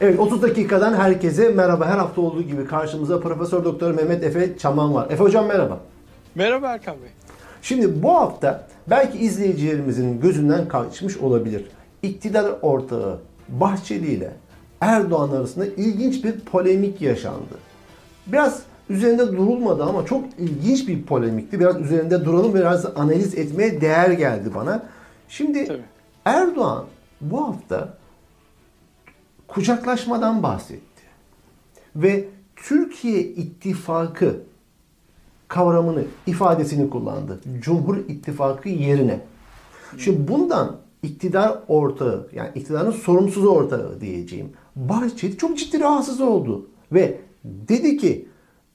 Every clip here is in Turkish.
Evet 30 dakikadan herkese merhaba. Her hafta olduğu gibi karşımıza Profesör Doktor Mehmet Efe Çaman var. Efe hocam merhaba. Merhaba Erkan Bey. Şimdi bu hafta belki izleyicilerimizin gözünden kaçmış olabilir. İktidar ortağı Bahçeli ile Erdoğan arasında ilginç bir polemik yaşandı. Biraz üzerinde durulmadı ama çok ilginç bir polemikti. Biraz üzerinde duralım biraz analiz etmeye değer geldi bana. Şimdi Tabii. Erdoğan bu hafta kucaklaşmadan bahsetti. Ve Türkiye İttifakı kavramını, ifadesini kullandı. Cumhur İttifakı yerine. Şimdi bundan iktidar ortağı, yani iktidarın sorumsuz ortağı diyeceğim. Bahçeli çok ciddi rahatsız oldu. Ve dedi ki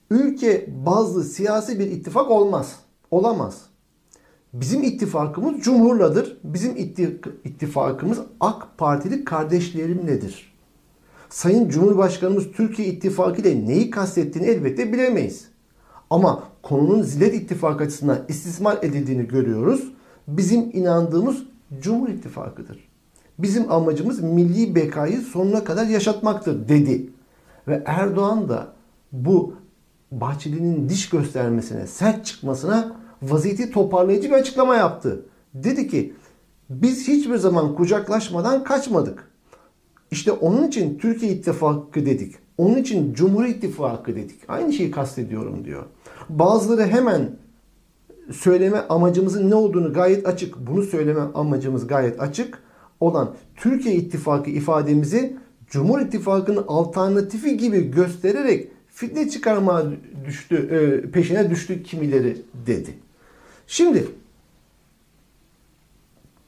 ülke bazlı siyasi bir ittifak olmaz. Olamaz. Bizim ittifakımız Cumhur'ladır. Bizim itti- ittifakımız AK Partili kardeşlerimledir. Sayın Cumhurbaşkanımız Türkiye İttifakı ile neyi kastettiğini elbette bilemeyiz. Ama konunun Zillet İttifakı açısından istismar edildiğini görüyoruz. Bizim inandığımız Cumhur İttifakı'dır. Bizim amacımız milli bekayı sonuna kadar yaşatmaktır dedi. Ve Erdoğan da bu Bahçeli'nin diş göstermesine, sert çıkmasına vaziyeti toparlayıcı bir açıklama yaptı. Dedi ki biz hiçbir zaman kucaklaşmadan kaçmadık. İşte onun için Türkiye İttifakı dedik. Onun için Cumhur İttifakı dedik. Aynı şeyi kastediyorum diyor. Bazıları hemen söyleme amacımızın ne olduğunu gayet açık. Bunu söyleme amacımız gayet açık olan Türkiye İttifakı ifademizi Cumhur İttifakı'nın alternatifi gibi göstererek fitne çıkarmaya düştü, e, peşine düştü kimileri dedi. Şimdi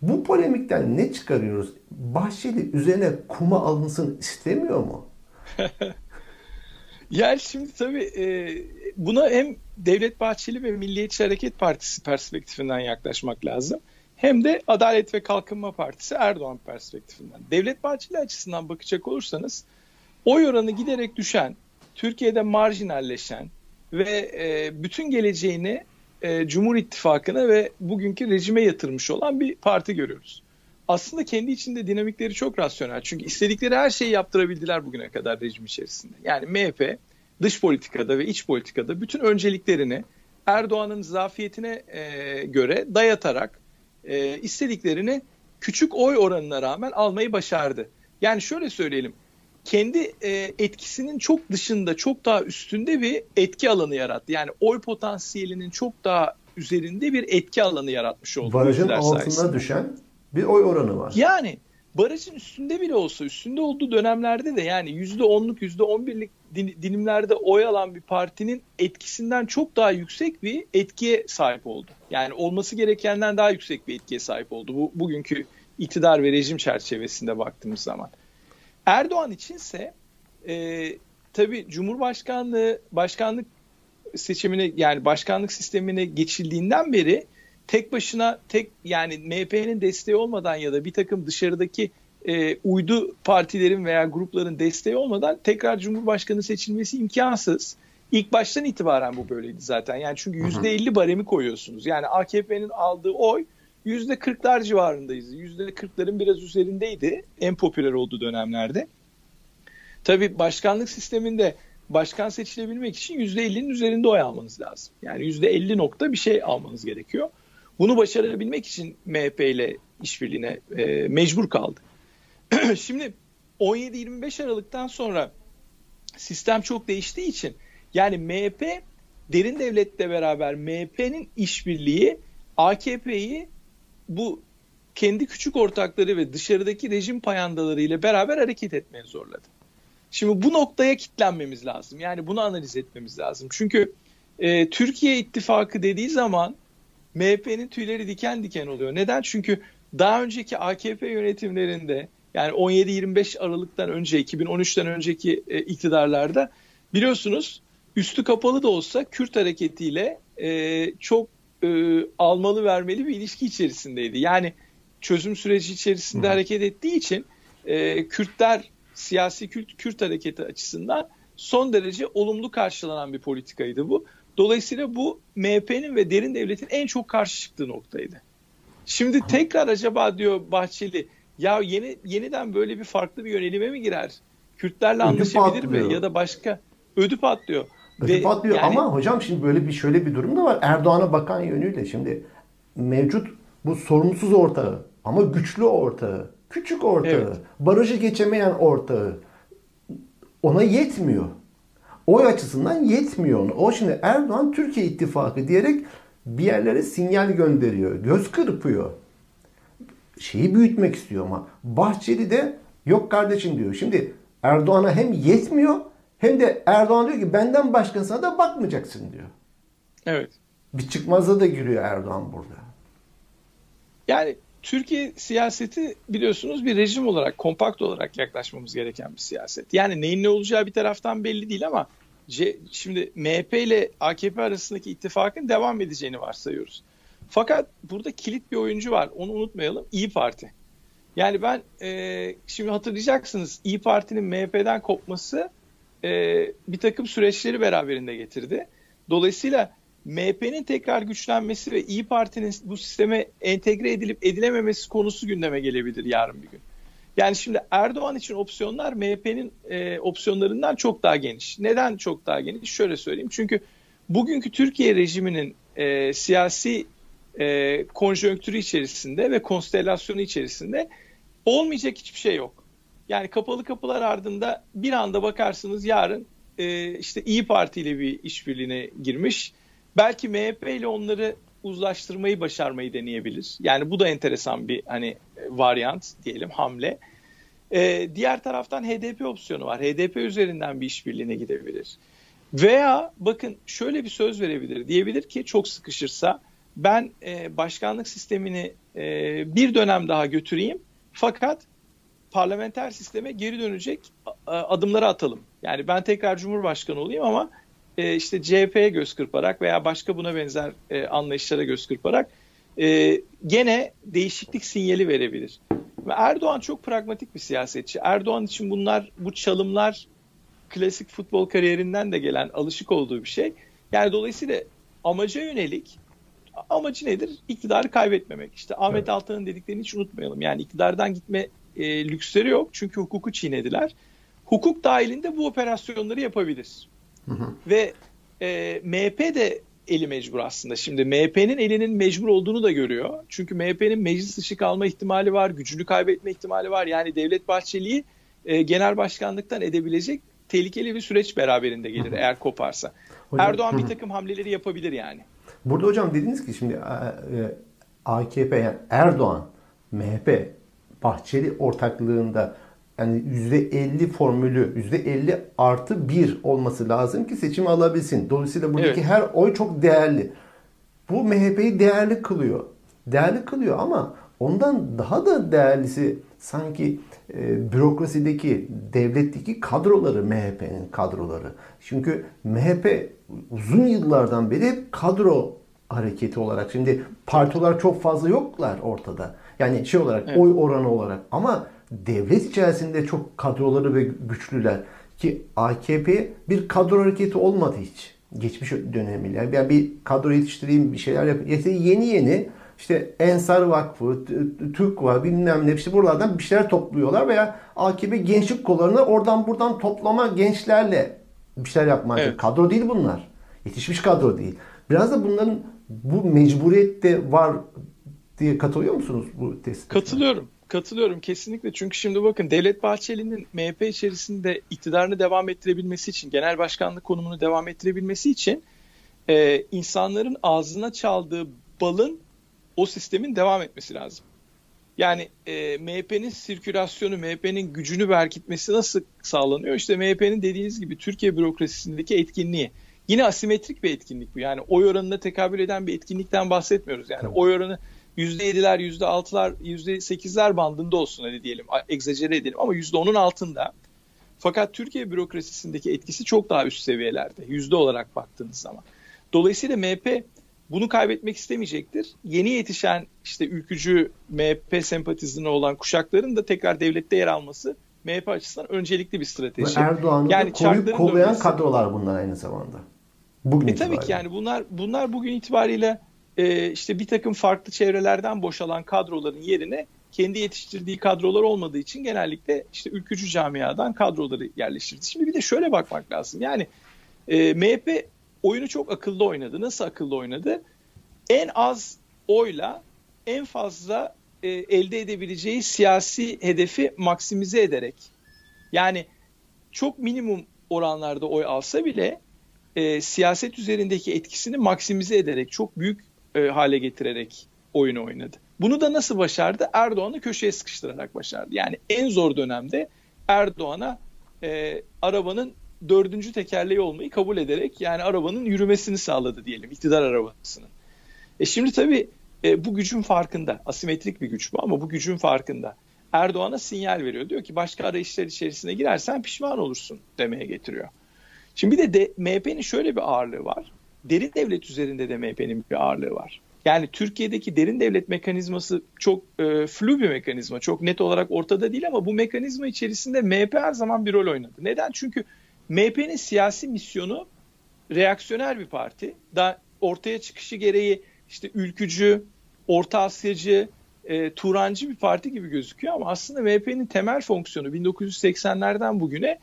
bu polemikten ne çıkarıyoruz? Bahçeli üzerine kuma alınsın istemiyor mu? Yani şimdi tabii e, buna hem Devlet Bahçeli ve Milliyetçi Hareket Partisi perspektifinden yaklaşmak lazım. Hem de Adalet ve Kalkınma Partisi Erdoğan perspektifinden. Devlet Bahçeli açısından bakacak olursanız oy oranı giderek düşen, Türkiye'de marjinalleşen ve e, bütün geleceğini e, Cumhur İttifakı'na ve bugünkü rejime yatırmış olan bir parti görüyoruz. Aslında kendi içinde dinamikleri çok rasyonel. Çünkü istedikleri her şeyi yaptırabildiler bugüne kadar rejim içerisinde. Yani MHP dış politikada ve iç politikada bütün önceliklerini Erdoğan'ın zafiyetine e, göre dayatarak e, istediklerini küçük oy oranına rağmen almayı başardı. Yani şöyle söyleyelim kendi e, etkisinin çok dışında, çok daha üstünde bir etki alanı yarattı. Yani oy potansiyelinin çok daha üzerinde bir etki alanı yaratmış oldu. Barajın altına sayesinde. düşen bir oy oranı var. Yani barajın üstünde bile olsa, üstünde olduğu dönemlerde de yani %10'luk, %11'lik dilimlerde oy alan bir partinin etkisinden çok daha yüksek bir etkiye sahip oldu. Yani olması gerekenden daha yüksek bir etkiye sahip oldu. Bu bugünkü iktidar ve rejim çerçevesinde baktığımız zaman. Erdoğan içinse e, tabii Cumhurbaşkanlığı başkanlık seçimine yani başkanlık sistemine geçildiğinden beri tek başına tek yani MHP'nin desteği olmadan ya da bir takım dışarıdaki e, uydu partilerin veya grupların desteği olmadan tekrar Cumhurbaşkanı seçilmesi imkansız. İlk baştan itibaren bu böyleydi zaten. Yani çünkü yüzde elli baremi koyuyorsunuz. Yani AKP'nin aldığı oy yüzde kırklar civarındayız. Yüzde kırkların biraz üzerindeydi en popüler olduğu dönemlerde. Tabii başkanlık sisteminde başkan seçilebilmek için yüzde ellinin üzerinde oy almanız lazım. Yani yüzde elli nokta bir şey almanız gerekiyor. Bunu başarabilmek için MHP ile işbirliğine e, mecbur kaldı. Şimdi 17-25 Aralık'tan sonra sistem çok değiştiği için yani MHP derin devletle beraber MHP'nin işbirliği AKP'yi bu kendi küçük ortakları ve dışarıdaki rejim payandaları ile beraber hareket etmeye zorladı. Şimdi bu noktaya kitlenmemiz lazım. Yani bunu analiz etmemiz lazım. Çünkü e, Türkiye ittifakı dediği zaman MHP'nin tüyleri diken diken oluyor. Neden? Çünkü daha önceki AKP yönetimlerinde yani 17-25 Aralık'tan önce 2013'ten önceki e, iktidarlarda biliyorsunuz üstü kapalı da olsa Kürt hareketiyle e, çok e, almalı vermeli bir ilişki içerisindeydi. Yani çözüm süreci içerisinde Hı. hareket ettiği için e, Kürtler siyasi Kürt, Kürt hareketi açısından son derece olumlu karşılanan bir politikaydı bu. Dolayısıyla bu MHP'nin ve derin devletin en çok karşı çıktığı noktaydı. Şimdi tekrar acaba diyor Bahçeli ya yeni yeniden böyle bir farklı bir yönelime mi girer? Kürtlerle ödü anlaşabilir patlıyor. mi? Ya da başka ödü patlıyor. Ödü Ve patlıyor yani... ama hocam şimdi böyle bir şöyle bir durum da var. Erdoğan'a bakan yönüyle şimdi mevcut bu sorumsuz ortağı ama güçlü ortağı, küçük ortağı, evet. barajı geçemeyen ortağı ona yetmiyor. Oy açısından yetmiyor ona. O şimdi Erdoğan Türkiye ittifakı diyerek bir yerlere sinyal gönderiyor. Göz kırpıyor. Şeyi büyütmek istiyor ama Bahçeli de yok kardeşim diyor. Şimdi Erdoğan'a hem yetmiyor hem de Erdoğan diyor ki benden başkasına da bakmayacaksın diyor. Evet. Bir çıkmaza da giriyor Erdoğan burada. Yani Türkiye siyaseti biliyorsunuz bir rejim olarak, kompakt olarak yaklaşmamız gereken bir siyaset. Yani neyin ne olacağı bir taraftan belli değil ama C, şimdi MHP ile AKP arasındaki ittifakın devam edeceğini varsayıyoruz. Fakat burada kilit bir oyuncu var. Onu unutmayalım. İyi Parti. Yani ben e, şimdi hatırlayacaksınız İyi Parti'nin MHP'den kopması e, bir takım süreçleri beraberinde getirdi. Dolayısıyla MHP'nin tekrar güçlenmesi ve İyi Parti'nin bu sisteme entegre edilip edilememesi konusu gündeme gelebilir yarın bir gün. Yani şimdi Erdoğan için opsiyonlar MHP'nin e, opsiyonlarından çok daha geniş. Neden çok daha geniş? Şöyle söyleyeyim. Çünkü bugünkü Türkiye rejiminin e, siyasi e, konjonktürü içerisinde ve konstelasyonu içerisinde olmayacak hiçbir şey yok. Yani kapalı kapılar ardında bir anda bakarsınız yarın e, işte İyi Parti ile bir işbirliğine girmiş. Belki MHP ile onları uzlaştırmayı başarmayı deneyebilir. Yani bu da enteresan bir hani varyant diyelim hamle. Ee, diğer taraftan HDP opsiyonu var. HDP üzerinden bir işbirliğine gidebilir. Veya bakın şöyle bir söz verebilir. Diyebilir ki çok sıkışırsa ben e, başkanlık sistemini e, bir dönem daha götüreyim. Fakat parlamenter sisteme geri dönecek adımları atalım. Yani ben tekrar Cumhurbaşkanı olayım ama e, işte CHP'ye göz kırparak veya başka buna benzer e, anlayışlara göz kırparak e, gene değişiklik sinyali verebilir. Ve Erdoğan çok pragmatik bir siyasetçi. Erdoğan için bunlar bu çalımlar klasik futbol kariyerinden de gelen alışık olduğu bir şey. Yani dolayısıyla amaca yönelik amacı nedir? İktidarı kaybetmemek. İşte Ahmet evet. Altan'ın dediklerini hiç unutmayalım. Yani iktidardan gitme e, lüksleri yok. Çünkü hukuku çiğnediler. Hukuk dahilinde bu operasyonları yapabilir. Hı hı. Ve e, MHP de eli mecbur aslında. Şimdi MHP'nin elinin mecbur olduğunu da görüyor. Çünkü MHP'nin meclis dışı kalma ihtimali var, gücünü kaybetme ihtimali var. Yani Devlet Bahçeli'yi e, genel başkanlıktan edebilecek tehlikeli bir süreç beraberinde gelir eğer koparsa. Hocam, Erdoğan bir takım hamleleri yapabilir yani. Burada hocam dediniz ki şimdi e, e, AKP yani Erdoğan, MHP, Bahçeli ortaklığında yani %50 formülü %50 artı 1 olması lazım ki seçimi alabilsin. Dolayısıyla buradaki evet. her oy çok değerli. Bu MHP'yi değerli kılıyor. Değerli kılıyor ama ondan daha da değerlisi sanki e, bürokrasideki, devletteki kadroları MHP'nin kadroları. Çünkü MHP uzun yıllardan beri hep kadro hareketi olarak. Şimdi partiler çok fazla yoklar ortada. Yani şey olarak evet. oy oranı olarak ama devlet içerisinde çok kadroları ve güçlüler ki AKP bir kadro hareketi olmadı hiç. Geçmiş dönemiyle. Yani bir kadro yetiştireyim, bir şeyler yapayım. İşte yeni yeni işte Ensar Vakfı, Türk var bilmem ne işte buralardan bir şeyler topluyorlar veya AKP gençlik kollarını oradan buradan toplama gençlerle bir şeyler yapmak. Evet. Kadro değil bunlar. Yetişmiş kadro değil. Biraz da bunların bu mecburiyette var diye katılıyor musunuz bu test? Katılıyorum. Katılıyorum kesinlikle çünkü şimdi bakın Devlet Bahçeli'nin MHP içerisinde iktidarını devam ettirebilmesi için, genel başkanlık konumunu devam ettirebilmesi için e, insanların ağzına çaldığı balın o sistemin devam etmesi lazım. Yani e, MHP'nin sirkülasyonu, MHP'nin gücünü berkitmesi nasıl sağlanıyor? İşte MHP'nin dediğiniz gibi Türkiye bürokrasisindeki etkinliği. Yine asimetrik bir etkinlik bu. Yani oy oranına tekabül eden bir etkinlikten bahsetmiyoruz. Yani oy oranı %7'ler, %6'lar, %8'ler bandında olsun hadi diyelim. Egzajere edelim ama %10'un altında. Fakat Türkiye bürokrasisindeki etkisi çok daha üst seviyelerde. Yüzde olarak baktığınız zaman. Dolayısıyla MHP bunu kaybetmek istemeyecektir. Yeni yetişen işte ülkücü MHP sempatizmi olan kuşakların da tekrar devlette yer alması MHP açısından öncelikli bir strateji. Ve Erdoğan'ı yani koruyup kollayan dönmesi... kadrolar bunlar aynı zamanda. Bugün e tabii ki yani bunlar bunlar bugün itibariyle e, işte bir takım farklı çevrelerden boşalan kadroların yerine kendi yetiştirdiği kadrolar olmadığı için genellikle işte ülkücü camiadan kadroları yerleştirdi. Şimdi bir de şöyle bakmak lazım. Yani e, MHP oyunu çok akıllı oynadı. Nasıl akıllı oynadı? En az oyla en fazla e, elde edebileceği siyasi hedefi maksimize ederek yani çok minimum oranlarda oy alsa bile e, siyaset üzerindeki etkisini maksimize ederek çok büyük e, hale getirerek oyunu oynadı. Bunu da nasıl başardı? Erdoğan'ı köşeye sıkıştırarak başardı. Yani en zor dönemde Erdoğan'a e, arabanın dördüncü tekerleği olmayı kabul ederek yani arabanın yürümesini sağladı diyelim iktidar arabasının. E şimdi tabii e, bu gücün farkında. Asimetrik bir güç bu ama bu gücün farkında. Erdoğan'a sinyal veriyor. Diyor ki başka arayışlar içerisine girersen pişman olursun demeye getiriyor. Şimdi bir de, de MHP'nin şöyle bir ağırlığı var. Derin devlet üzerinde de MHP'nin bir ağırlığı var. Yani Türkiye'deki derin devlet mekanizması çok e, flu bir mekanizma. Çok net olarak ortada değil ama bu mekanizma içerisinde MHP her zaman bir rol oynadı. Neden? Çünkü MHP'nin siyasi misyonu reaksiyonel bir parti. Da ortaya çıkışı gereği işte ülkücü, Orta Asyacı, e, Turancı bir parti gibi gözüküyor ama aslında MHP'nin temel fonksiyonu 1980'lerden bugüne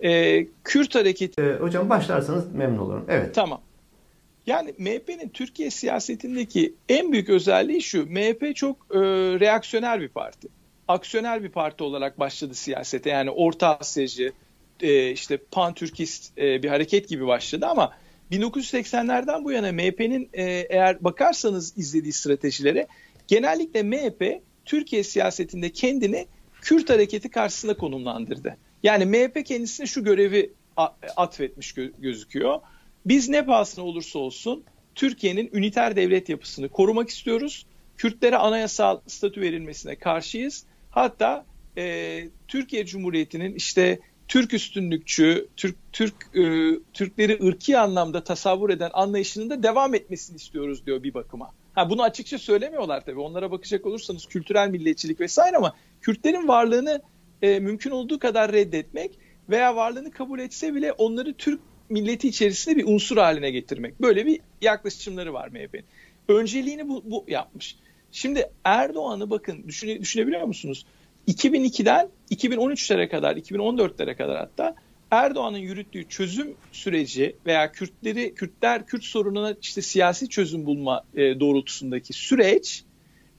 e, Kürt hareketi. E, hocam başlarsanız memnun olurum. Evet. Tamam. Yani MHP'nin Türkiye siyasetindeki en büyük özelliği şu. MHP çok e, reaksiyonel bir parti. Aksiyonel bir parti olarak başladı siyasete. Yani Orta Asyacı, e, işte pan-Türkist e, bir hareket gibi başladı ama 1980'lerden bu yana MHP'nin e, eğer bakarsanız izlediği stratejilere genellikle MHP Türkiye siyasetinde kendini Kürt hareketi karşısında konumlandırdı. Yani MHP kendisine şu görevi atfetmiş gözüküyor. Biz ne pahasına olursa olsun Türkiye'nin üniter devlet yapısını korumak istiyoruz. Kürtlere anayasal statü verilmesine karşıyız. Hatta e, Türkiye Cumhuriyeti'nin işte Türk üstünlükçü, Türk Türk e, Türkleri ırki anlamda tasavvur eden anlayışının da devam etmesini istiyoruz diyor bir bakıma. Ha bunu açıkça söylemiyorlar tabii. Onlara bakacak olursanız kültürel milliyetçilik vesaire ama Kürtlerin varlığını e, mümkün olduğu kadar reddetmek veya varlığını kabul etse bile onları Türk milleti içerisinde bir unsur haline getirmek. Böyle bir yaklaşımları var MHP'nin. Önceliğini bu, bu yapmış. Şimdi Erdoğan'ı bakın düşüne, düşünebiliyor musunuz? 2002'den 2013'lere kadar, 2014'lere kadar hatta Erdoğan'ın yürüttüğü çözüm süreci veya Kürtleri, Kürtler, Kürt sorununa işte siyasi çözüm bulma e, doğrultusundaki süreç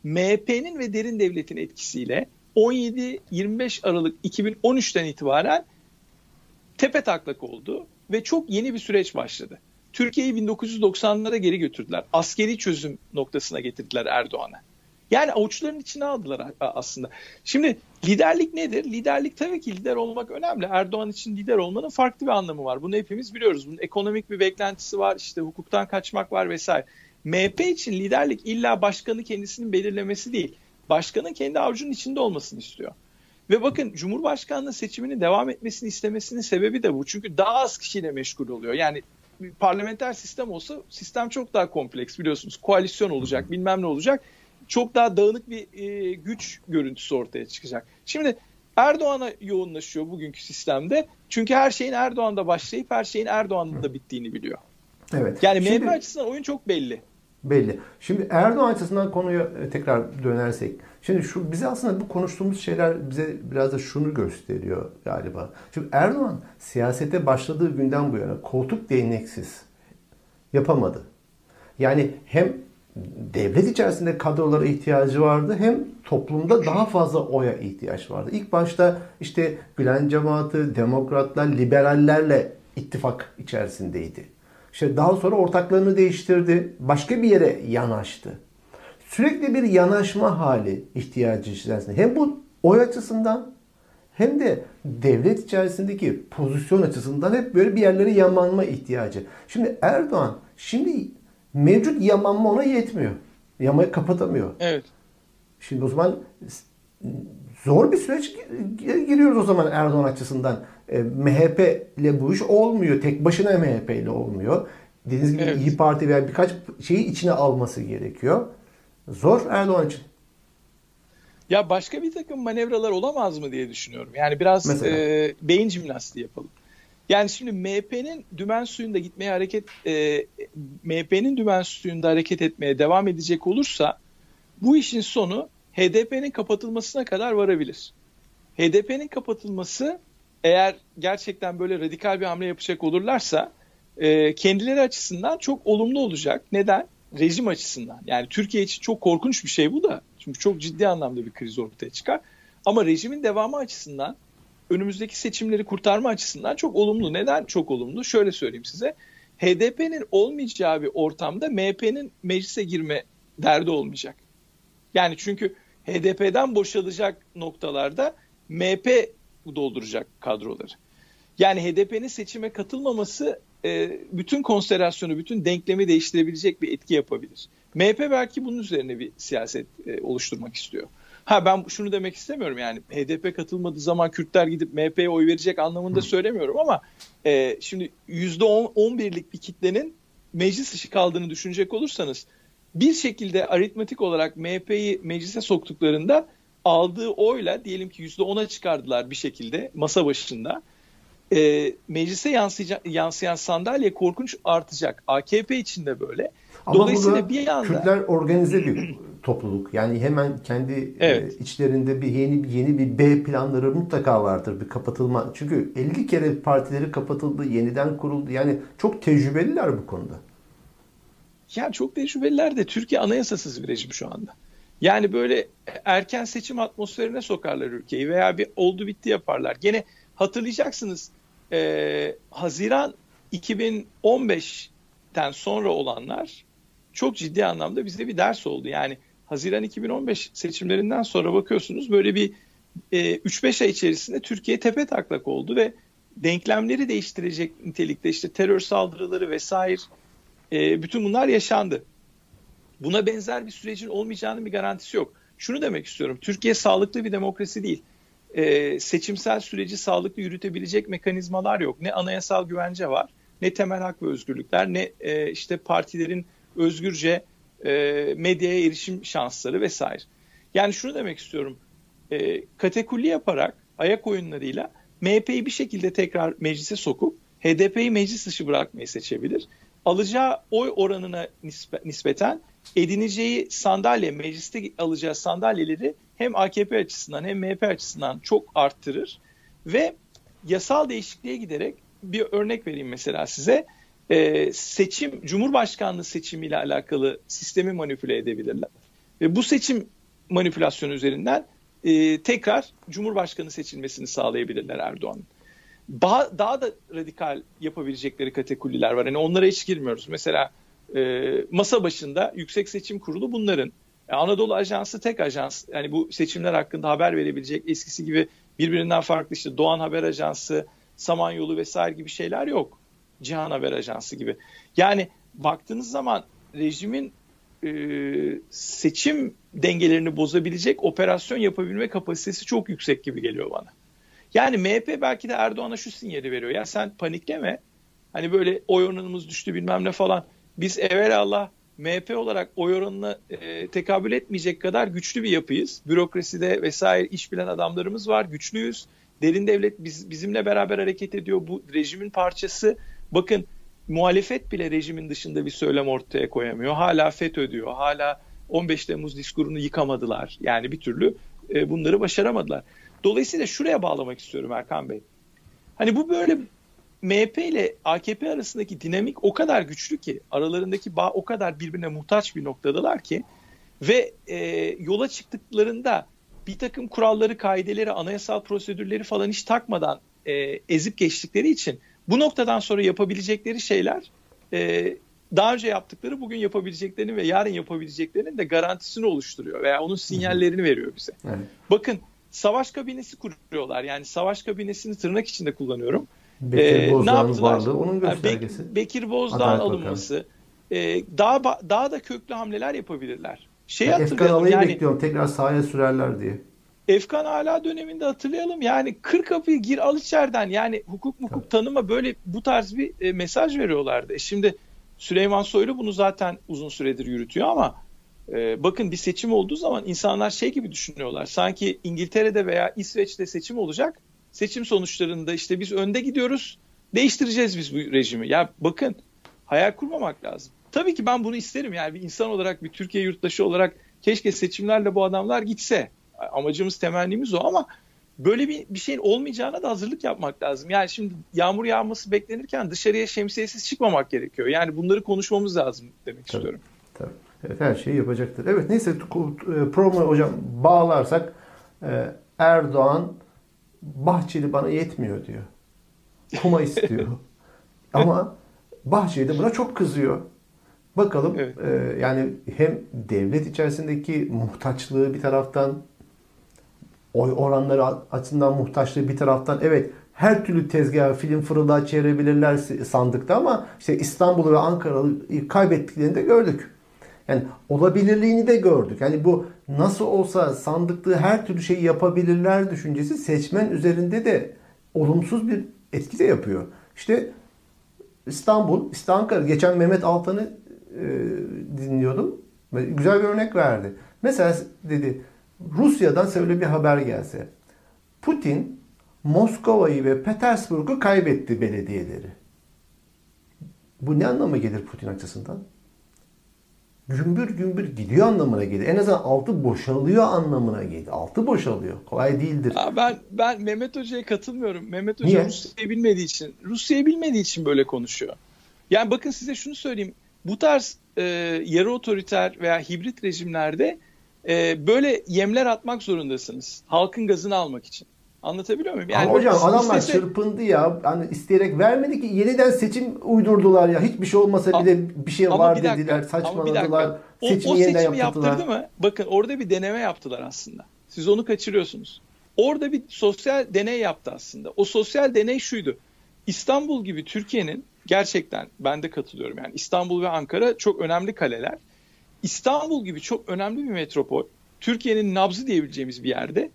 MHP'nin ve derin devletin etkisiyle 17-25 Aralık 2013'ten itibaren tepe taklak oldu ve çok yeni bir süreç başladı. Türkiye'yi 1990'lara geri götürdüler. Askeri çözüm noktasına getirdiler Erdoğan'ı. Yani avuçların içine aldılar aslında. Şimdi liderlik nedir? Liderlik tabii ki lider olmak önemli. Erdoğan için lider olmanın farklı bir anlamı var. Bunu hepimiz biliyoruz. Bunun ekonomik bir beklentisi var. İşte hukuktan kaçmak var vesaire. MHP için liderlik illa başkanı kendisinin belirlemesi değil. Başkanın kendi avucunun içinde olmasını istiyor. Ve bakın Cumhurbaşkanlığı seçiminin devam etmesini istemesinin sebebi de bu. Çünkü daha az kişiyle meşgul oluyor. Yani parlamenter sistem olsa sistem çok daha kompleks biliyorsunuz. Koalisyon olacak bilmem ne olacak çok daha dağınık bir e, güç görüntüsü ortaya çıkacak. Şimdi Erdoğan'a yoğunlaşıyor bugünkü sistemde. Çünkü her şeyin Erdoğan'da başlayıp her şeyin Erdoğan'da bittiğini biliyor. Evet. Yani Şimdi, MHP açısından oyun çok belli. Belli. Şimdi Erdoğan açısından konuya tekrar dönersek. Şimdi şu bize aslında bu konuştuğumuz şeyler bize biraz da şunu gösteriyor galiba. Şimdi Erdoğan siyasete başladığı günden bu yana koltuk değneksiz yapamadı. Yani hem devlet içerisinde kadrolara ihtiyacı vardı hem toplumda daha fazla oya ihtiyaç vardı. İlk başta işte Gülen cemaati, demokratlar, liberallerle ittifak içerisindeydi. İşte daha sonra ortaklarını değiştirdi. Başka bir yere yanaştı. Sürekli bir yanaşma hali ihtiyacı içerisinde. Hem bu oy açısından hem de devlet içerisindeki pozisyon açısından hep böyle bir yerlere yamanma ihtiyacı. Şimdi Erdoğan şimdi mevcut yamanma ona yetmiyor. Yamayı kapatamıyor. Evet. Şimdi o zaman zor bir süreç giriyoruz o zaman Erdoğan açısından. E, MHP ile bu iş olmuyor. Tek başına MHP ile olmuyor. Dediğiniz gibi evet. İyi Parti veya birkaç şeyi içine alması gerekiyor. Zor Erdoğan için. Ya başka bir takım manevralar olamaz mı diye düşünüyorum. Yani biraz e, beyin jimnastiği yapalım. Yani şimdi MHP'nin dümen suyunda gitmeye hareket e, MHP'nin dümen suyunda hareket etmeye devam edecek olursa bu işin sonu HDP'nin kapatılmasına kadar varabilir. HDP'nin kapatılması eğer gerçekten böyle radikal bir hamle yapacak olurlarsa e, kendileri açısından çok olumlu olacak. Neden? Rejim açısından. Yani Türkiye için çok korkunç bir şey bu da. Çünkü çok ciddi anlamda bir kriz ortaya çıkar. Ama rejimin devamı açısından önümüzdeki seçimleri kurtarma açısından çok olumlu. Neden çok olumlu? Şöyle söyleyeyim size. HDP'nin olmayacağı bir ortamda MHP'nin meclise girme derdi olmayacak. Yani çünkü HDP'den boşalacak noktalarda MHP dolduracak kadroları. Yani HDP'nin seçime katılmaması e, bütün konstelasyonu, bütün denklemi değiştirebilecek bir etki yapabilir. MHP belki bunun üzerine bir siyaset e, oluşturmak istiyor. Ha ben şunu demek istemiyorum yani HDP katılmadığı zaman Kürtler gidip MHP'ye oy verecek anlamında söylemiyorum ama e, şimdi %11'lik bir kitlenin meclis dışı kaldığını düşünecek olursanız bir şekilde aritmetik olarak MHP'yi meclise soktuklarında aldığı oyla diyelim ki %10'a çıkardılar bir şekilde masa başında. E, meclise yansıyan sandalye korkunç artacak. AKP için de böyle. Ama Dolayısıyla bir yanda Kürtler organize bir topluluk. Yani hemen kendi e, evet. e, içlerinde bir yeni yeni bir B planları mutlaka vardır bir kapatılma. Çünkü 50 kere partileri kapatıldı, yeniden kuruldu. Yani çok tecrübeliler bu konuda. Yani çok tecrübeliler de Türkiye anayasasız bir rejim şu anda. Yani böyle erken seçim atmosferine sokarlar ülkeyi veya bir oldu bitti yaparlar. Gene hatırlayacaksınız e, Haziran 2015'ten sonra olanlar çok ciddi anlamda bize bir ders oldu. Yani Haziran 2015 seçimlerinden sonra bakıyorsunuz böyle bir e, 3-5 ay içerisinde Türkiye tepe taklak oldu ve denklemleri değiştirecek nitelikte işte terör saldırıları vesaire e, bütün bunlar yaşandı. Buna benzer bir sürecin olmayacağının bir garantisi yok. Şunu demek istiyorum. Türkiye sağlıklı bir demokrasi değil. E, seçimsel süreci sağlıklı yürütebilecek mekanizmalar yok. Ne anayasal güvence var, ne temel hak ve özgürlükler, ne e, işte partilerin özgürce e, medyaya erişim şansları vesaire. Yani şunu demek istiyorum. E, katekulli yaparak ayak oyunlarıyla MHP'yi bir şekilde tekrar meclise sokup HDP'yi meclis dışı bırakmayı seçebilir. Alacağı oy oranına nispeten edineceği sandalye, mecliste alacağı sandalyeleri hem AKP açısından hem MHP açısından çok arttırır ve yasal değişikliğe giderek bir örnek vereyim mesela size e, seçim Cumhurbaşkanlığı seçimiyle alakalı sistemi manipüle edebilirler. Ve bu seçim manipülasyonu üzerinden e, tekrar Cumhurbaşkanı seçilmesini sağlayabilirler Erdoğan'ın. Daha, daha da radikal yapabilecekleri kategoriler var. Yani onlara hiç girmiyoruz. Mesela e, masa başında Yüksek Seçim Kurulu bunların. E, Anadolu Ajansı tek ajans. Yani bu seçimler hakkında haber verebilecek eskisi gibi birbirinden farklı işte Doğan Haber Ajansı, Samanyolu vesaire gibi şeyler yok. Cihan Haber Ajansı gibi. Yani baktığınız zaman rejimin e, seçim dengelerini bozabilecek operasyon yapabilme kapasitesi çok yüksek gibi geliyor bana. Yani MHP belki de Erdoğan'a şu sinyali veriyor. Ya sen panikleme. Hani böyle oy oranımız düştü bilmem ne falan. Biz evvelallah MHP olarak oy oranına e, tekabül etmeyecek kadar güçlü bir yapıyız. Bürokraside vesaire iş bilen adamlarımız var. Güçlüyüz. Derin devlet biz, bizimle beraber hareket ediyor. Bu rejimin parçası. Bakın muhalefet bile rejimin dışında bir söylem ortaya koyamıyor. Hala FETÖ diyor. Hala 15 Temmuz diskurunu yıkamadılar. Yani bir türlü e, bunları başaramadılar. Dolayısıyla şuraya bağlamak istiyorum Erkan Bey. Hani bu böyle MHP ile AKP arasındaki dinamik o kadar güçlü ki aralarındaki bağ o kadar birbirine muhtaç bir noktadalar ki ve e, yola çıktıklarında bir takım kuralları, kaideleri, anayasal prosedürleri falan hiç takmadan e, ezip geçtikleri için bu noktadan sonra yapabilecekleri şeyler e, daha önce yaptıkları bugün yapabileceklerini ve yarın yapabileceklerinin de garantisini oluşturuyor veya onun sinyallerini veriyor bize. Evet. Bakın savaş kabinesi kuruyorlar. Yani savaş kabinesini tırnak içinde kullanıyorum. Bekir ee, Bozdağ'ın varlığı onun göstergesi. Be Bekir Bozdağ'ın alınması. E, daha daha da köklü hamleler yapabilirler. Şey yani Efkan Alay'ı yani, bekliyorum tekrar sahaya sürerler diye. Efkan hala döneminde hatırlayalım. Yani kır kapıyı gir al içeriden. Yani hukuk hukuk Tabii. tanıma böyle bu tarz bir e, mesaj veriyorlardı. E şimdi Süleyman Soylu bunu zaten uzun süredir yürütüyor ama e, bakın bir seçim olduğu zaman insanlar şey gibi düşünüyorlar. Sanki İngiltere'de veya İsveç'te seçim olacak. Seçim sonuçlarında işte biz önde gidiyoruz. Değiştireceğiz biz bu rejimi. Ya bakın hayal kurmamak lazım. Tabii ki ben bunu isterim. Yani bir insan olarak bir Türkiye yurttaşı olarak Keşke seçimlerle bu adamlar gitse. Amacımız temennimiz o ama böyle bir, bir şeyin olmayacağına da hazırlık yapmak lazım. Yani şimdi yağmur yağması beklenirken dışarıya şemsiyesiz çıkmamak gerekiyor. Yani bunları konuşmamız lazım demek tabii, istiyorum. Tabii. Evet her şeyi yapacaktır. Evet neyse e, programı hocam bağlarsak e, Erdoğan Bahçeli bana yetmiyor diyor. Kuma istiyor. Ama Bahçeli de buna çok kızıyor. Bakalım evet. e, yani hem devlet içerisindeki muhtaçlığı bir taraftan oy oranları açısından muhtaçlığı bir taraftan evet her türlü tezgah film fırıldağı çevirebilirler sandıkta ama işte İstanbul'u ve Ankara'yı kaybettiklerini de gördük. Yani olabilirliğini de gördük. Yani bu nasıl olsa sandıkta her türlü şeyi yapabilirler düşüncesi seçmen üzerinde de olumsuz bir etki de yapıyor. İşte İstanbul, işte Ankara. Geçen Mehmet Altan'ı e, dinliyordum. Güzel bir örnek verdi. Mesela dedi Rusya'dan şöyle bir haber gelse. Putin Moskova'yı ve Petersburg'u kaybetti belediyeleri. Bu ne anlama gelir Putin açısından? Gümbür gümbür gidiyor anlamına gelir. En azından altı boşalıyor anlamına gelir. Altı boşalıyor. Kolay değildir. Aa, ben ben Mehmet Hoca'ya katılmıyorum. Mehmet Hoca Niye? Rusya'yı bilmediği için, Rusya'yı bilmediği için böyle konuşuyor. Yani bakın size şunu söyleyeyim. Bu tarz e, yarı otoriter veya hibrit rejimlerde e, böyle yemler atmak zorundasınız. Halkın gazını almak için. Anlatabiliyor muyum? Yani Ama hocam adamlar istese... çırpındı ya. Hani isteyerek vermedi ki yeniden seçim uydurdular ya. Hiçbir şey olmasa bile bir şey var bir dakika, dediler. Saçmaladılar. O, seçimi o yeniden seçimi yaptırdı mı? Bakın orada bir deneme yaptılar aslında. Siz onu kaçırıyorsunuz. Orada bir sosyal deney yaptı aslında. O sosyal deney şuydu. İstanbul gibi Türkiye'nin gerçekten ben de katılıyorum. Yani İstanbul ve Ankara çok önemli kaleler. İstanbul gibi çok önemli bir metropol. Türkiye'nin nabzı diyebileceğimiz bir yerde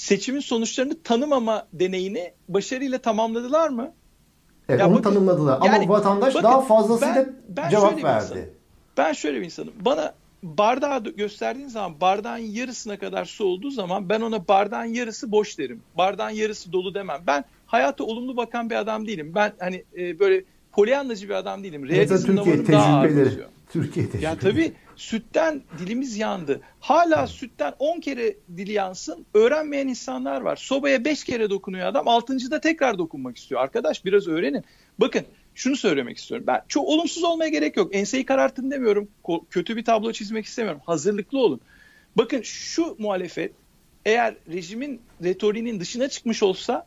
seçimin sonuçlarını tanımama deneyini başarıyla tamamladılar mı? Evet ya onu bakın, tanımladılar ama yani, vatandaş bakın, daha fazlasıyla ben, ben cevap verdi. Insanım. Ben şöyle bir insanım. Bana bardağı gösterdiğin zaman bardağın yarısına kadar su olduğu zaman ben ona bardağın yarısı boş derim. Bardağın yarısı dolu demem. Ben hayata olumlu bakan bir adam değilim. Ben hani e, böyle polyanlacı bir adam değilim. Realizm Türkiye tecrübeleri. Türkiye tecrübeleri. Ya tabii sütten dilimiz yandı. Hala sütten 10 kere dili yansın öğrenmeyen insanlar var. Sobaya 5 kere dokunuyor adam 6. tekrar dokunmak istiyor. Arkadaş biraz öğrenin. Bakın şunu söylemek istiyorum. Ben çok olumsuz olmaya gerek yok. Enseyi karartın demiyorum. Kötü bir tablo çizmek istemiyorum. Hazırlıklı olun. Bakın şu muhalefet eğer rejimin retoriğinin dışına çıkmış olsa,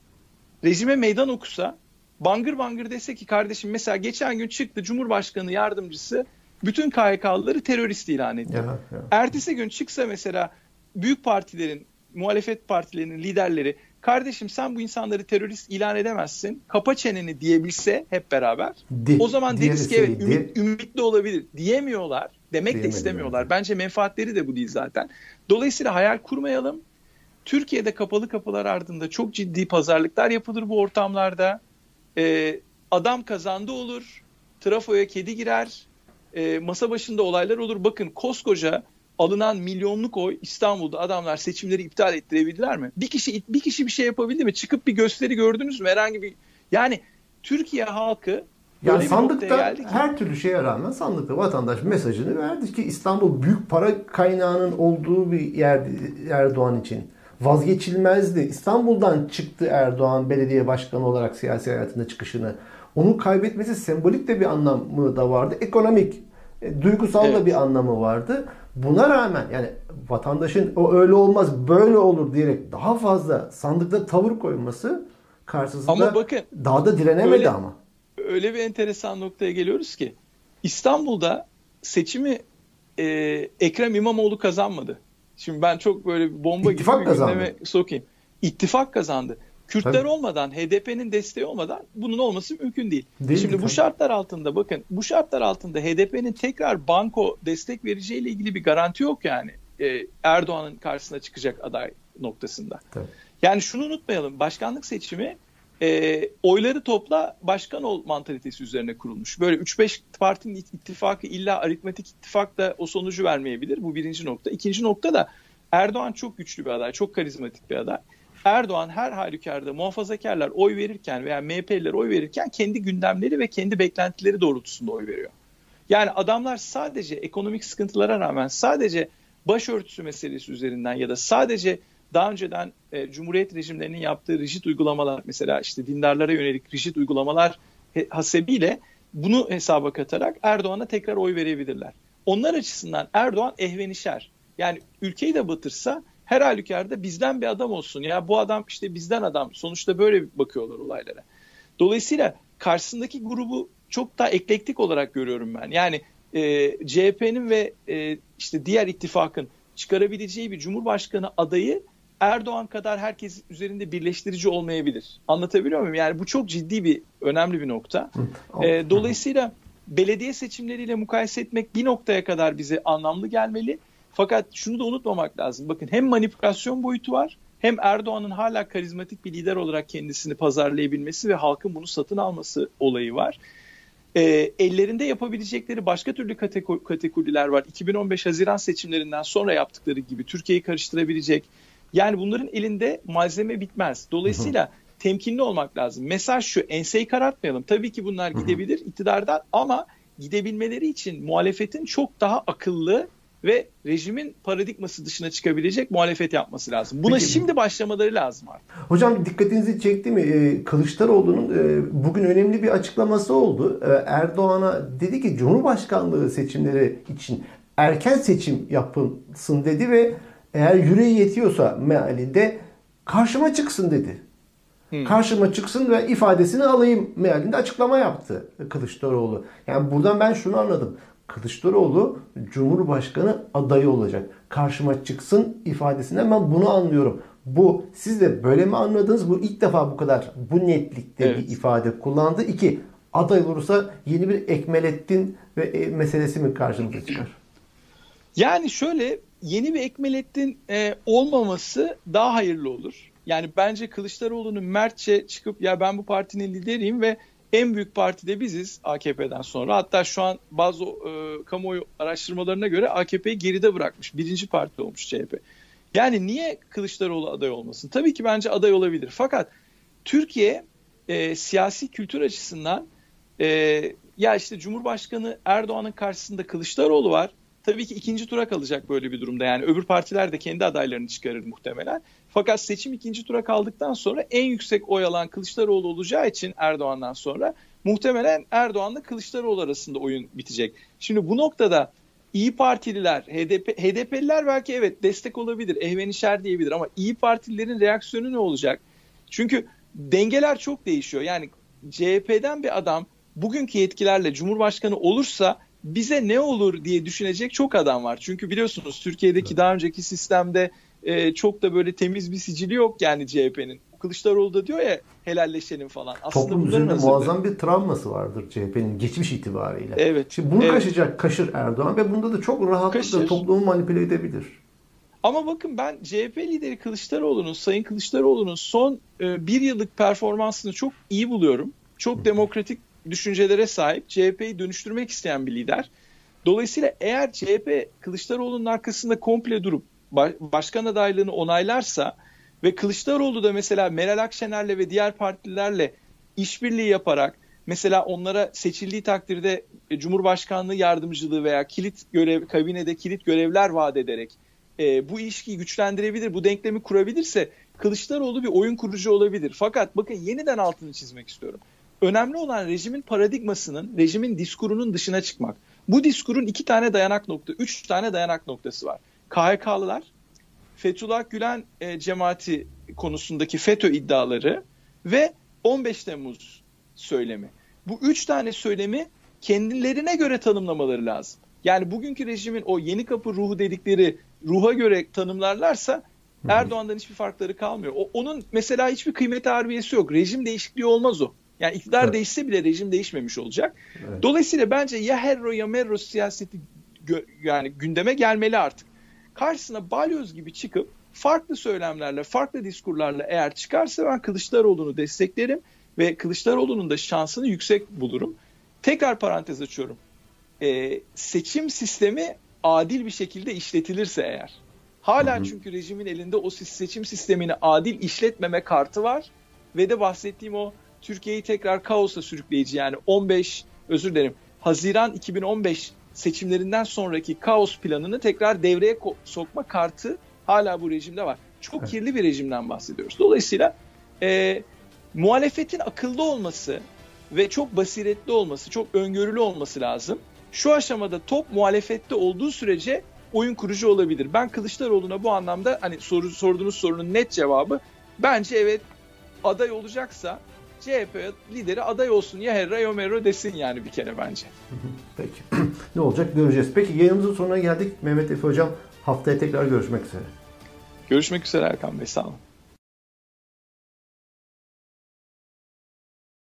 rejime meydan okusa, bangır bangır dese ki kardeşim mesela geçen gün çıktı Cumhurbaşkanı yardımcısı bütün KHK'lıları terörist ilan etti. Ya, ya. Ertesi gün çıksa mesela büyük partilerin, muhalefet partilerinin liderleri kardeşim sen bu insanları terörist ilan edemezsin. Kapa çeneni diyebilse hep beraber. Di, o zaman deriz ki evet ümit, ümitli olabilir. Diyemiyorlar. Demek de istemiyorlar. Yani. Bence menfaatleri de bu değil zaten. Dolayısıyla hayal kurmayalım. Türkiye'de kapalı kapılar ardında çok ciddi pazarlıklar yapılır bu ortamlarda. Ee, adam kazandı olur. Trafoya kedi girer e, masa başında olaylar olur. Bakın koskoca alınan milyonluk oy İstanbul'da adamlar seçimleri iptal ettirebildiler mi? Bir kişi bir kişi bir şey yapabildi mi? Çıkıp bir gösteri gördünüz mü? Herhangi bir yani Türkiye halkı yani sandıkta her türlü şeye rağmen sandıkta vatandaş mesajını verdi ki İstanbul büyük para kaynağının olduğu bir yer Erdoğan için. Vazgeçilmezdi. İstanbul'dan çıktı Erdoğan belediye başkanı olarak siyasi hayatında çıkışını. Onun kaybetmesi sembolik de bir anlamı da vardı. Ekonomik, e, duygusal evet. da bir anlamı vardı. Buna rağmen yani vatandaşın o öyle olmaz böyle olur diyerek daha fazla sandıkta tavır koyması karşısında ama bakın, daha da direnemedi öyle, ama. Öyle bir enteresan noktaya geliyoruz ki İstanbul'da seçimi e, Ekrem İmamoğlu kazanmadı. Şimdi ben çok böyle bomba gibi gündeme sokayım. İttifak kazandı. Kürtler tabii. olmadan, HDP'nin desteği olmadan bunun olması mümkün değil. değil Şimdi tabii. bu şartlar altında bakın, bu şartlar altında HDP'nin tekrar banko destek vereceğiyle ilgili bir garanti yok yani. Ee, Erdoğan'ın karşısına çıkacak aday noktasında. Tabii. Yani şunu unutmayalım, başkanlık seçimi e, oyları topla başkan ol mantalitesi üzerine kurulmuş. Böyle 3-5 partinin ittifakı illa aritmetik ittifak da o sonucu vermeyebilir. Bu birinci nokta. İkinci nokta da Erdoğan çok güçlü bir aday, çok karizmatik bir aday. Erdoğan her halükarda muhafazakarlar oy verirken veya MHP'liler oy verirken kendi gündemleri ve kendi beklentileri doğrultusunda oy veriyor. Yani adamlar sadece ekonomik sıkıntılara rağmen sadece başörtüsü meselesi üzerinden ya da sadece daha önceden e, Cumhuriyet rejimlerinin yaptığı rigid uygulamalar mesela işte dindarlara yönelik rigid uygulamalar hasebiyle bunu hesaba katarak Erdoğan'a tekrar oy verebilirler. Onlar açısından Erdoğan ehvenişer. Yani ülkeyi de batırsa her halükarda bizden bir adam olsun. Ya bu adam işte bizden adam. Sonuçta böyle bakıyorlar olaylara. Dolayısıyla karşısındaki grubu çok daha eklektik olarak görüyorum ben. Yani e, CHP'nin ve e, işte diğer ittifakın çıkarabileceği bir cumhurbaşkanı adayı Erdoğan kadar herkes üzerinde birleştirici olmayabilir. Anlatabiliyor muyum? Yani bu çok ciddi bir önemli bir nokta. E, dolayısıyla belediye seçimleriyle mukayese etmek bir noktaya kadar bize anlamlı gelmeli. Fakat şunu da unutmamak lazım. Bakın hem manipülasyon boyutu var hem Erdoğan'ın hala karizmatik bir lider olarak kendisini pazarlayabilmesi ve halkın bunu satın alması olayı var. E, ellerinde yapabilecekleri başka türlü kategoriler var. 2015 Haziran seçimlerinden sonra yaptıkları gibi Türkiye'yi karıştırabilecek. Yani bunların elinde malzeme bitmez. Dolayısıyla temkinli olmak lazım. Mesaj şu enseyi karartmayalım. Tabii ki bunlar gidebilir iktidardan ama gidebilmeleri için muhalefetin çok daha akıllı ve rejimin paradigması dışına çıkabilecek muhalefet yapması lazım. Buna Peki, şimdi başlamaları lazım artık. Hocam dikkatinizi çekti mi? Ee, Kılıçdaroğlu'nun e, bugün önemli bir açıklaması oldu. Ee, Erdoğan'a dedi ki Cumhurbaşkanlığı seçimleri için erken seçim yapılsın dedi ve eğer yüreği yetiyorsa mealinde karşıma çıksın dedi. Hmm. Karşıma çıksın ve ifadesini alayım mealinde açıklama yaptı Kılıçdaroğlu. Yani buradan ben şunu anladım. Kılıçdaroğlu Cumhurbaşkanı adayı olacak. Karşıma çıksın ifadesinden ben bunu anlıyorum. Bu siz de böyle mi anladınız? Bu ilk defa bu kadar bu netlikte evet. bir ifade kullandı. İki, aday olursa yeni bir Ekmelettin ve e, meselesi mi karşımıza çıkar? Yani şöyle yeni bir Ekmelettin e, olmaması daha hayırlı olur. Yani bence Kılıçdaroğlu'nun mertçe çıkıp ya ben bu partinin lideriyim ve en büyük parti de biziz AKP'den sonra. Hatta şu an bazı e, kamuoyu araştırmalarına göre AKP'yi geride bırakmış. Birinci parti olmuş CHP. Yani niye Kılıçdaroğlu aday olmasın? Tabii ki bence aday olabilir. Fakat Türkiye e, siyasi kültür açısından e, ya işte Cumhurbaşkanı Erdoğan'ın karşısında Kılıçdaroğlu var. Tabii ki ikinci tura kalacak böyle bir durumda. Yani öbür partiler de kendi adaylarını çıkarır muhtemelen. Fakat seçim ikinci tura kaldıktan sonra en yüksek oy alan Kılıçdaroğlu olacağı için Erdoğan'dan sonra muhtemelen Erdoğan'la Kılıçdaroğlu arasında oyun bitecek. Şimdi bu noktada İyi Partililer, HDP, HDP'liler belki evet destek olabilir, ehvenişer diyebilir ama İyi Partililerin reaksiyonu ne olacak? Çünkü dengeler çok değişiyor. Yani CHP'den bir adam bugünkü yetkilerle Cumhurbaşkanı olursa bize ne olur diye düşünecek çok adam var. Çünkü biliyorsunuz Türkiye'deki daha önceki sistemde e, çok da böyle temiz bir sicili yok yani CHP'nin. Kılıçdaroğlu da diyor ya helalleşelim falan. Aslında Toplum üzerinde muazzam bir travması vardır CHP'nin geçmiş itibariyle. Evet. Şimdi bunu evet. kaşıyacak kaşır Erdoğan ve bunda da çok rahatlıkla toplumu manipüle edebilir. Ama bakın ben CHP lideri Kılıçdaroğlu'nun, Sayın Kılıçdaroğlu'nun son e, bir yıllık performansını çok iyi buluyorum. Çok demokratik düşüncelere sahip, CHP'yi dönüştürmek isteyen bir lider. Dolayısıyla eğer CHP Kılıçdaroğlu'nun arkasında komple durup başkan adaylığını onaylarsa ve Kılıçdaroğlu da mesela Meral Akşener'le ve diğer partilerle işbirliği yaparak mesela onlara seçildiği takdirde e, Cumhurbaşkanlığı yardımcılığı veya kilit görev kabinede kilit görevler vaat ederek e, bu ilişkiyi güçlendirebilir, bu denklemi kurabilirse Kılıçdaroğlu bir oyun kurucu olabilir. Fakat bakın yeniden altını çizmek istiyorum. Önemli olan rejimin paradigmasının, rejimin diskurunun dışına çıkmak. Bu diskurun iki tane dayanak nokta, üç tane dayanak noktası var. KHK'lılar, Fethullah Gülen e, cemaati konusundaki FETÖ iddiaları ve 15 Temmuz söylemi. Bu üç tane söylemi kendilerine göre tanımlamaları lazım. Yani bugünkü rejimin o yeni kapı ruhu dedikleri ruha göre tanımlarlarsa Erdoğan'dan hiçbir farkları kalmıyor. O, onun mesela hiçbir kıymet harbiyesi yok. Rejim değişikliği olmaz o. Yani iktidar evet. değişse bile rejim değişmemiş olacak. Evet. Dolayısıyla bence ya Herro ya Merro siyaseti yani gündeme gelmeli artık karşısına balyoz gibi çıkıp farklı söylemlerle, farklı diskurlarla eğer çıkarsa ben Kılıçdaroğlu'nu desteklerim ve Kılıçdaroğlu'nun da şansını yüksek bulurum. Tekrar parantez açıyorum. Ee, seçim sistemi adil bir şekilde işletilirse eğer. Hala hı hı. çünkü rejimin elinde o seçim sistemini adil işletmeme kartı var ve de bahsettiğim o Türkiye'yi tekrar kaosa sürükleyici yani 15 özür dilerim Haziran 2015 seçimlerinden sonraki kaos planını tekrar devreye sokma kartı hala bu rejimde var. Çok kirli bir rejimden bahsediyoruz. Dolayısıyla e, muhalefetin akıllı olması ve çok basiretli olması, çok öngörülü olması lazım. Şu aşamada top muhalefette olduğu sürece oyun kurucu olabilir. Ben Kılıçdaroğlu'na bu anlamda hani soru, sorduğunuz sorunun net cevabı bence evet aday olacaksa CHP lideri aday olsun ya Herra ya Merro desin yani bir kere bence. Peki. ne olacak göreceğiz. Peki yayınımızın sonuna geldik. Mehmet Efe Hocam haftaya tekrar görüşmek üzere. Görüşmek üzere Erkan Bey. Sağ olun.